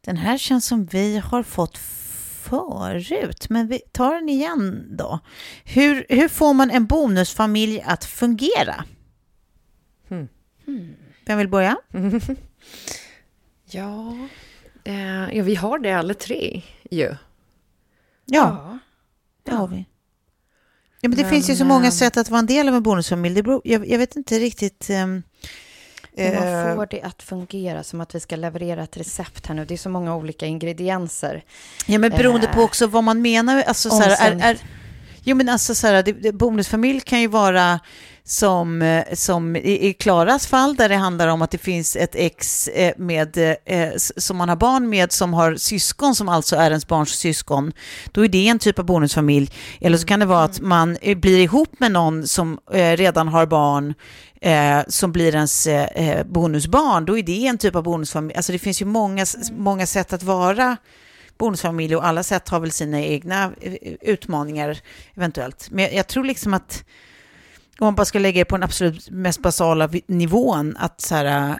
Den här känns som vi har fått förut, men vi tar den igen då. Hur, hur får man en bonusfamilj att fungera? Hmm. Vem vill börja? Ja, eh, ja, vi har det alla tre ju. Ja, det har vi. Ja, men det Men, finns ju så många ehm, sätt att vara en del av en bonusfamilj. Det beror, jag, jag vet inte riktigt... ehm, Hur man eh, får det att fungera som att vi ska leverera ett recept här nu. Det är så många olika ingredienser. Ja, men beroende Eh, på också vad man menar. Alltså, så här, är, är, jo, men alltså, så här, det, det, bonusfamilj kan ju vara som, eh, som i, i Klaras fall, där det handlar om att det finns ett ex eh, med, eh, som man har barn med som har syskon som alltså är ens barns syskon. Då är det en typ av bonusfamilj. Eller så kan det vara att man eh, blir ihop med någon som redan har barn eh, som blir ens eh, bonusbarn. Då är det en typ av bonusfamilj. Alltså det finns ju många, s- många sätt att vara bonusfamilj och alla sätt har väl sina egna utmaningar eventuellt. Men jag, jag tror liksom att om man bara ska lägga det på den absolut mest basala nivån, att så här,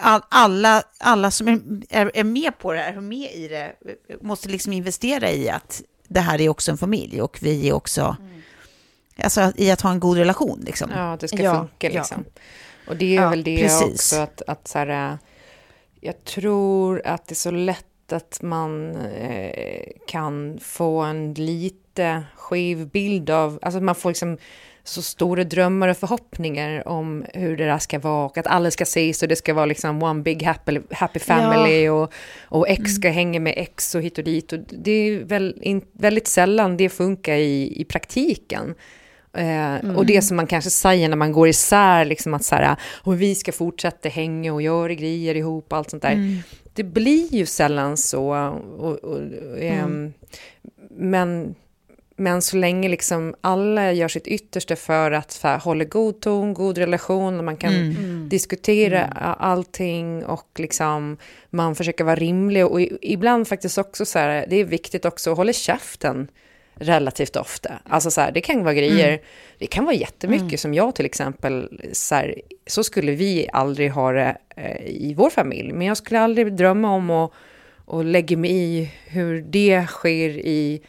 all, alla, alla som är, är, är med på det här, är med i det, måste liksom investera i att det här är också en familj och vi är också, alltså i att ha en god relation liksom. Ja, att det ska Ja, funka ja. liksom. Och det är Ja, väl det precis. också att, att så här, äh, jag tror att det är så lätt att man eh, kan få en lite skev bild av, alltså man får liksom så stora drömmar och förhoppningar om hur det där ska vara och att alla ska ses och det ska vara liksom one big happy, happy family och, och X ska hänga med X och hit och dit. Och det är väl in, väldigt sällan det funkar i, i praktiken. Eh, Och det som man kanske säger när man går isär, liksom att så här, och vi ska fortsätta hänga och göra grejer ihop och allt sånt där. Det blir ju sällan så. Och, och, och, ehm, men, men så länge liksom alla gör sitt yttersta för att för, hålla god ton, god relation, och man kan Mm. diskutera allting och liksom man försöker vara rimlig. Och ibland faktiskt också så här, det är viktigt också att hålla käften relativt ofta. Alltså så här, det kan vara grejer, det kan vara jättemycket som jag till exempel, så, här, så skulle vi aldrig ha det eh, i vår familj. Men jag skulle aldrig drömma om att, att lägga mig i hur det sker i,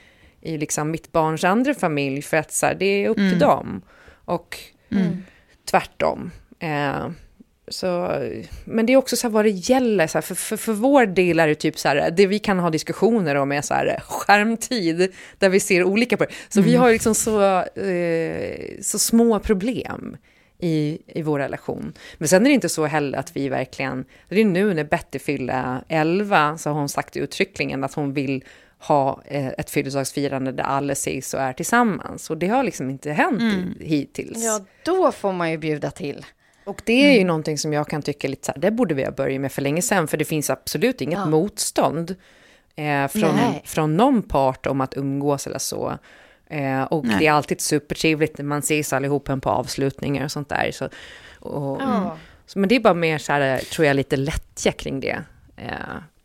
i liksom mitt barns andra familj. För att så här, det är upp till dem. Och tvärtom. Eh, så, men det är också så här vad det gäller, så här, för, för, för vår del är det typ så här, det vi kan ha diskussioner om är så här skärmtid, där vi ser olika på det. Så vi har liksom så, eh, så små problem i, i vår relation. Men sen är det inte så heller att vi verkligen, det är nu när Betty fyller 11 så har hon sagt uttryckligen att hon vill ha eh, ett födelsedagsfirande där alla ses och är tillsammans. Och det har liksom inte hänt Mm. hittills. Ja, då får man ju bjuda till. Och det är ju någonting som jag kan tycka lite så här, det borde vi ha börjat med för länge sedan, för det finns absolut inget Ja. motstånd eh, från, Nej. från någon part om att umgås eller så. Eh, och Nej. det är alltid supertrevligt när man ses allihopa på avslutningar och sånt där. Så, och, Ja. så, men det är bara mer så här, tror jag, lite lättja kring det. Eh,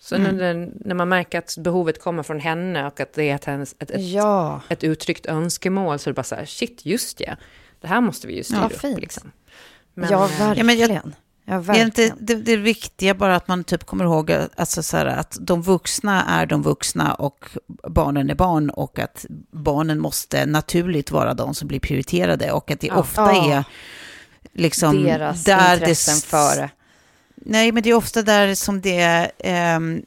så Mm. när, när man märker att behovet kommer från henne och att det är ett, hennes- ett, ett, Ja. ett uttryckt önskemål, så är det bara så här, shit, just ja, det här måste vi ju styra Ja, upp. fint. Liksom. ja, eh, verkligen. Ja, men jag- ja, Är verkligen. inte det, det viktiga bara att man typ kommer ihåg alltså så här, att de vuxna är de vuxna och barnen är barn och att barnen måste naturligt vara de som blir prioriterade och att det Ja. ofta Ja. är liksom Deras där intressen det, före. Nej, men det är ofta där som det ehm,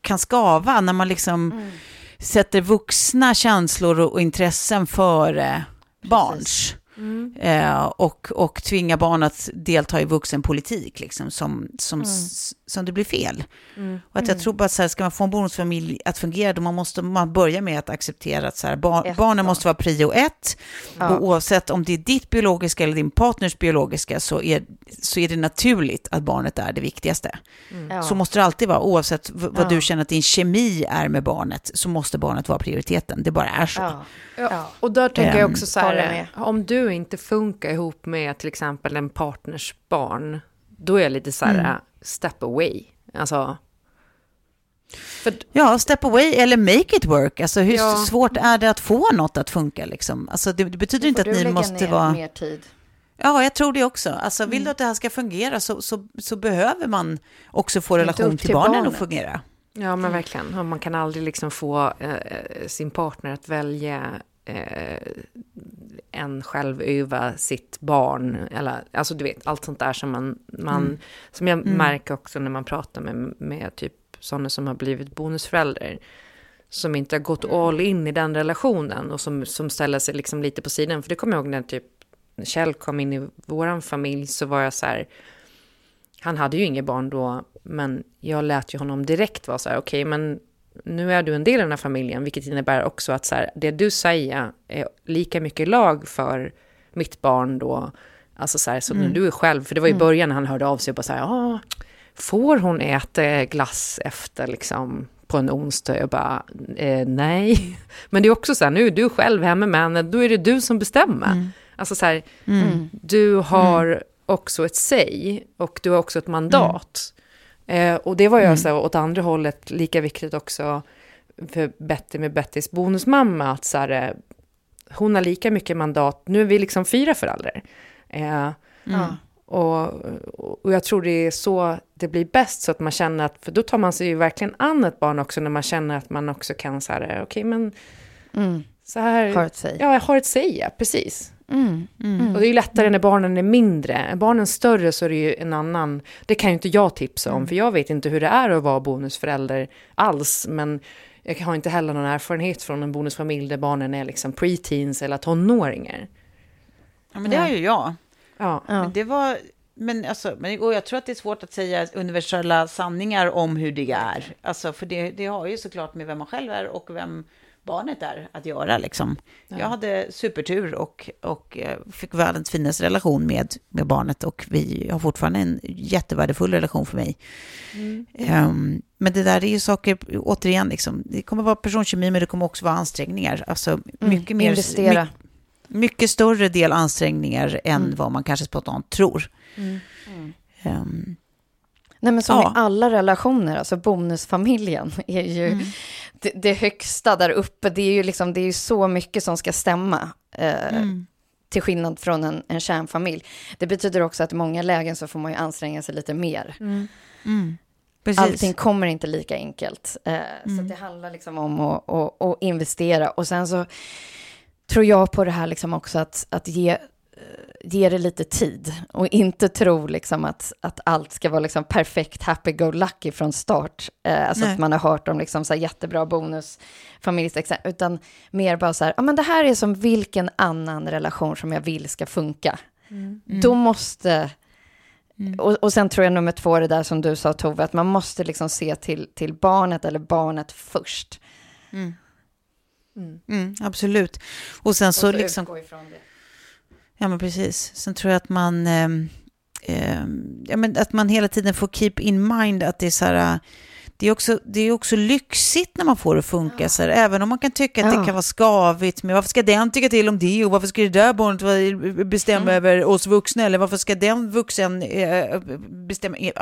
kan skava när man liksom Mm. sätter vuxna känslor och intressen före barns. Mm. Eh, och, och tvinga barn att delta i vuxenpolitik, liksom, som, som, Mm. s- som det blir fel. Mm. Och att jag tror bara att så här, ska man få en bonusfamilj att fungera, då man måste man börja med att acceptera att så här, bar, barnen barn. måste vara prio ett. Ja. Och oavsett om det är ditt biologiska eller din partners biologiska så är, så är det naturligt att barnet är det viktigaste. Ja. Så måste det alltid vara, oavsett v- vad Ja. du känner att din kemi är med barnet, så måste barnet vara prioriteten. Det bara är så. Ja. Och där tänker jag Ehm, också så här, om du inte funkar ihop med till exempel en partners barn, då är jag lite så här, Mm. step away. Alltså, för, Ja, step away eller make it work. Alltså hur Ja. svårt är det att få något att funka liksom? Alltså det, det betyder inte att ni måste vara... mer tid. Ja, jag tror det också. Alltså vill Mm. du att det här ska fungera så, så, så behöver man också få relation till till barnen barnet. att fungera. ja men verkligen, man kan aldrig liksom få eh, sin partner att välja eh, en själv över sitt barn. Eller, alltså du vet, allt sånt där som man, man Mm. som jag Mm. märker också när man pratar med, med typ sådana som har blivit bonusföräldrar. Som inte har gått all in i den relationen och som, som ställer sig liksom lite på sidan. För det kommer jag ihåg när typ Kjell kom in i våran familj så var jag så här, han hade ju inget barn då, men jag lät ju honom direkt vara så här, okej, men nu är du en del av den här familjen, vilket innebär också att så här, det du säger är lika mycket lag för mitt barn då, alltså så här, när Mm. du är själv, för det var i Mm. början när han hörde av sig och bara så här, ah, får hon äta glass efter liksom på en onsdag? Jag bara, eh, nej. Men det är också så här, nu är du själv hemma med henne, då är det du som bestämmer. Mm. Alltså så här, Mm. du har också ett säg och du har också ett mandat. Eh, och det var jag Mm. så här, åt andra hållet lika viktigt också för Betty med Bettys bonusmamma, att så här, eh, hon har lika mycket mandat, nu är vi liksom fyra föräldrar. Eh, Ja. och, och jag tror det är så det blir bäst, så att man känner att, för då tar man sig ju verkligen an ett barn också, när man känner att man också kan så här, okej men Mm. Så här, Har ett säg. ja jag har ett säg, ja, precis. Mm. Mm. Och det är ju lättare när barnen är mindre. Är barnen större så är det ju en annan, det kan ju inte jag tipsa om, för jag vet inte hur det är att vara bonusförälder alls, men jag har inte heller någon erfarenhet från en bonusfamilj där barnen är liksom preteens eller tonåringar. Ja, men det har ju jag. Ja. Ja. Men det var... Men, alltså, men och jag tror att det är svårt att säga universella sanningar om hur det är. Alltså, för det, det har ju såklart med vem man själv är och vem barnet är att göra. Liksom. Jag hade supertur och, och eh, fick världens finaste relation med, med barnet och vi har fortfarande en jättevärdefull relation för mig. Ehm, men det där är ju saker, återigen, liksom, det kommer vara personkemi men det kommer också vara ansträngningar. Alltså mycket mer... Investera. my- mycket större del ansträngningar än Mm. vad man kanske spontant tror. Mm. Nej, men som Ja. i alla relationer, alltså bonusfamiljen är ju Mm. det, det högsta där uppe. Det är ju liksom, det är så mycket som ska stämma. Eh, Mm. Till skillnad från en, en kärnfamilj. Det betyder också att i många lägen så får man ju anstränga sig lite mer. Mm. Precis. Allting kommer inte lika enkelt. Eh, Så Mm. det handlar liksom om att, att, att investera. Och sen så tror jag på det här liksom också att, att ge, ge det lite tid. Och inte tro liksom att, att allt ska vara liksom perfekt happy-go-lucky från start. Eh, alltså Nej. att man har hört om liksom så här jättebra bonus Utan mer bara så här, ja men det här är som vilken annan relation som jag vill ska funka. då måste... Och, och sen tror jag nummer två är det där som du sa Tove, att man måste liksom se till, till barnet eller barnet först. Mm, absolut. Och sen så, liksom... utgå ifrån det. Ja, men precis. Sen tror jag att man, eh, eh, ja, men att man hela tiden får keep in mind att det är så här, det är också, det är också lyxigt när man får det att funka. Så här, även om man kan tycka att Ja. det kan vara skavigt. Men varför ska den tycka till om det? Och varför ska det där barnet bestämma Mm. över oss vuxna? Eller varför ska den vuxen eh, bestämma? eh,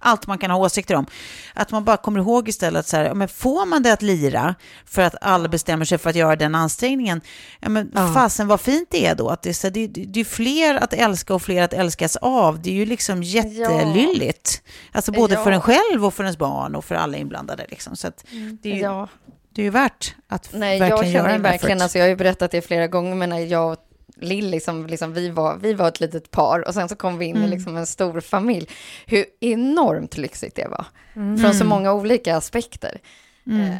Allt man kan ha åsikter om. Att man bara kommer ihåg istället så här, ja, men får man det att lira för att alla bestämmer sig för att göra den ansträngningen? Ja, men Ja. fasen vad fint det är då. Att det, är så det, det, är fler att älska och fler att älskas av. Det är ju liksom jättelylligt. Alltså både för Ja. en själv och för ens barn och för alla inblandade. Liksom. Så att det, är ju, Ja. det är ju värt att Nej, verkligen jag göra en verkligen, effort. alltså jag har ju berättat det flera gånger, men när jag och Lill, liksom, liksom, vi, var, vi var ett litet par och sen så kom vi in i Mm. liksom en stor familj. Hur enormt lyxigt det var, Mm. från så många olika aspekter. Eh,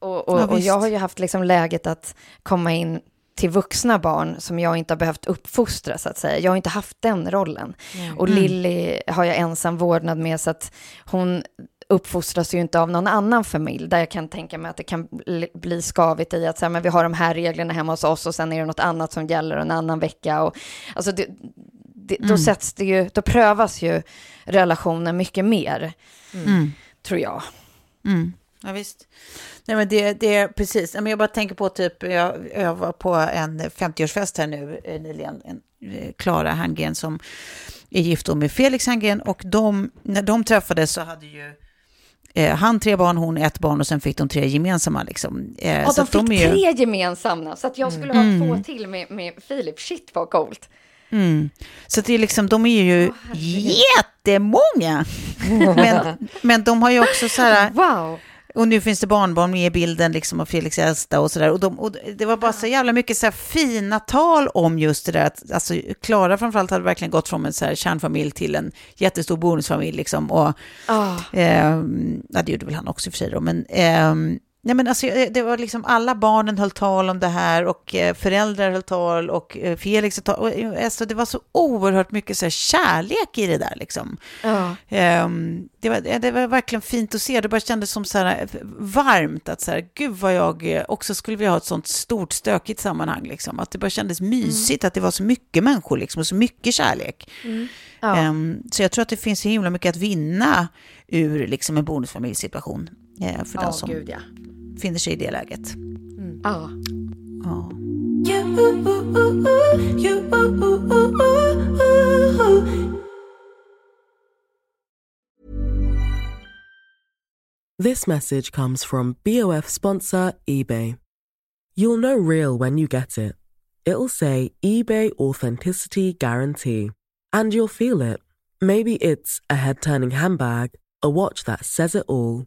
och, och, Ja, och jag har ju haft liksom läget att komma in till vuxna barn som jag inte har behövt uppfostra, så att säga. Jag har inte haft den rollen. Och Mm. Lilly har jag ensam vårdnad med, så att hon uppfostras ju inte av någon annan familj, där jag kan tänka mig att det kan bli- skavigt i att så här, men vi har de här reglerna hemma hos oss och sen är det något annat som gäller en annan vecka. Och, alltså det, det, Då sätts det ju, då prövas ju relationen mycket mer, Mm. tror jag. Mm. Ja, visst. Nej, men det, det är precis. Jag bara tänker på typ, jag, jag var på en 50-årsfest här nu eh, nyligen. En, eh, Klara Herngren som är gift med Felix Herngren. Och de, när de träffades så hade ju eh, han tre barn, hon ett barn och sen fick de tre gemensamma. Liksom. Eh, Ja, så de fick är ju- tre gemensamma, så att jag skulle ha två till med, med Filip. Shit vad coolt. Mm. Så det är liksom, de är ju jättemånga. men, men de har ju också så här, Wow. Och nu finns det barnbarn med i bilden liksom av Felix äldsta och sådär. Och, de, och det var bara så jävla mycket så fina tal om just det där att, alltså Klara framförallt hade verkligen gått från en så här kärnfamilj till en jättestor bonusfamilj liksom. Och, Ah. ehm, ja, det gjorde väl han också i och för sig då, men ehm, Nej, men alltså, eh, det var liksom alla barnen höll tal om det här och eh, föräldrar höll tal och eh, Felix höll tal. Och, alltså, det var så oerhört mycket så här, kärlek i det där. Liksom. Ja. Ehm, det, var, det var verkligen fint att se. Det bara kändes som så här, varmt. Att så här, gud vad jag också skulle vilja ha ett sånt stort stökigt sammanhang. Liksom. Att det bara kändes mysigt att det var så mycket människor liksom, och så mycket kärlek. Ja. Ehm, så jag tror att det finns så himla mycket att vinna ur liksom, en bonusfamiljsituation. eh, för den Ja, som gud ja. Finner sig i det läget. Ja. Ja. This message comes from BOF sponsor eBay. You'll know real when you get it. It'll say eBay Authenticity Guarantee. And you'll feel it. Maybe it's a head turning handbag, a watch that says it all,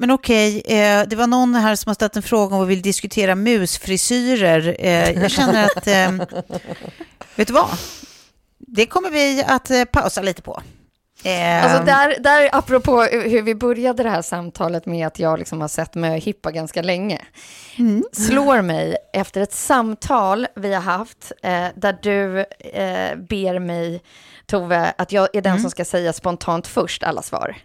Men okej, eh, det var någon här som har ställt en fråga om vi vill diskutera musfrisyrer. Eh, jag känner att, eh, vet du vad? Det kommer vi att eh, pausa lite på. Eh, Alltså där, där, apropå hur vi började det här samtalet med att jag liksom har sett möhippa ganska länge, slår mig efter ett samtal vi har haft eh, där du eh, ber mig, Tove, att jag är den som ska säga spontant först alla svar.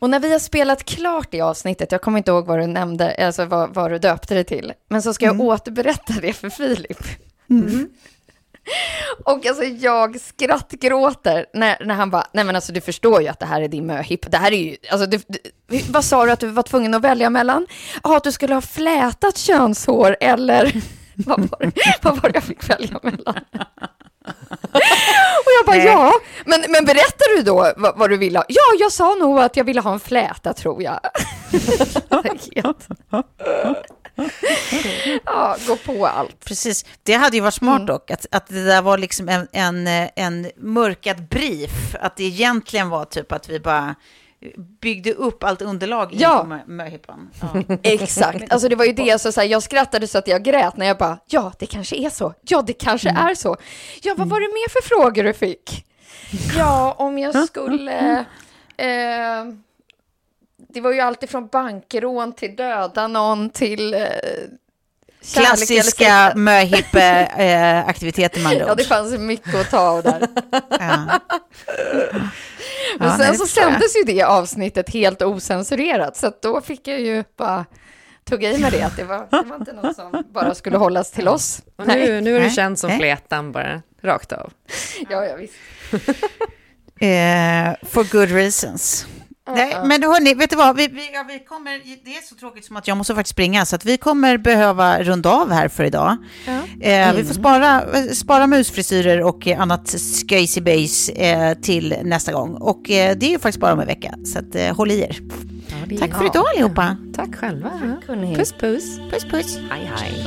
Och när vi har spelat klart det avsnittet, jag kommer inte ihåg vad du nämnde, alltså vad, vad du döpte det till, men så ska jag återberätta det för Filip. Och alltså jag skrattgråter när, när han bara, nej men alltså du förstår ju att det här är din möhipp. Det här är ju, alltså du, du, vad sa du att du var tvungen att välja mellan? Ja, att du skulle ha flätat könshår eller vad var, vad var det jag fick välja mellan? Och jag bara, Nej. ja, men, men berättar du då vad, vad du ville ha? Ja, jag sa nog att jag ville ha en fläta tror jag. Ja, gå på allt. Precis, det hade ju varit smart dock, att, att det där var liksom en, en, en mörkad brief, att det egentligen var typ att vi bara byggde upp allt underlag Ja. mö- möhippan. Ja. Exakt, alltså det var ju det, så, så här, jag skrattade så att jag grät när jag bara, ja det kanske är så, ja det kanske är så. Ja, vad var det mer för frågor du fick? Ja, om jag skulle... Eh, det var ju alltid från bankrån till döda någon till... Eh, Klassiska möhippe-aktiviteter med andra Ja, det fanns mycket att ta av där. Ja. Men Ja, sen nej, så sändes ju det avsnittet helt osensurerat, så att då fick jag ju bara tugga i mig det, att det var, det var inte något som bara skulle hållas till oss. Och nu, nu är du känd som Nej. flätan bara, rakt av. Ja, ja, visst. Eh, for good reasons. Nej, men hörni, vet du vad? Vi, vi, ja, vi kommer, det är så tråkigt som att jag måste faktiskt springa, så att vi kommer behöva runda av här för idag. Eh, Vi får spara, spara musfrisyrer och annat sköjsy base eh, till nästa gång. Och eh, det är ju faktiskt bara om en vecka, så att, eh, håll i er. Tack för idag allihopa. Tack själva. hörni. Puss puss. Puss puss. Hej hej.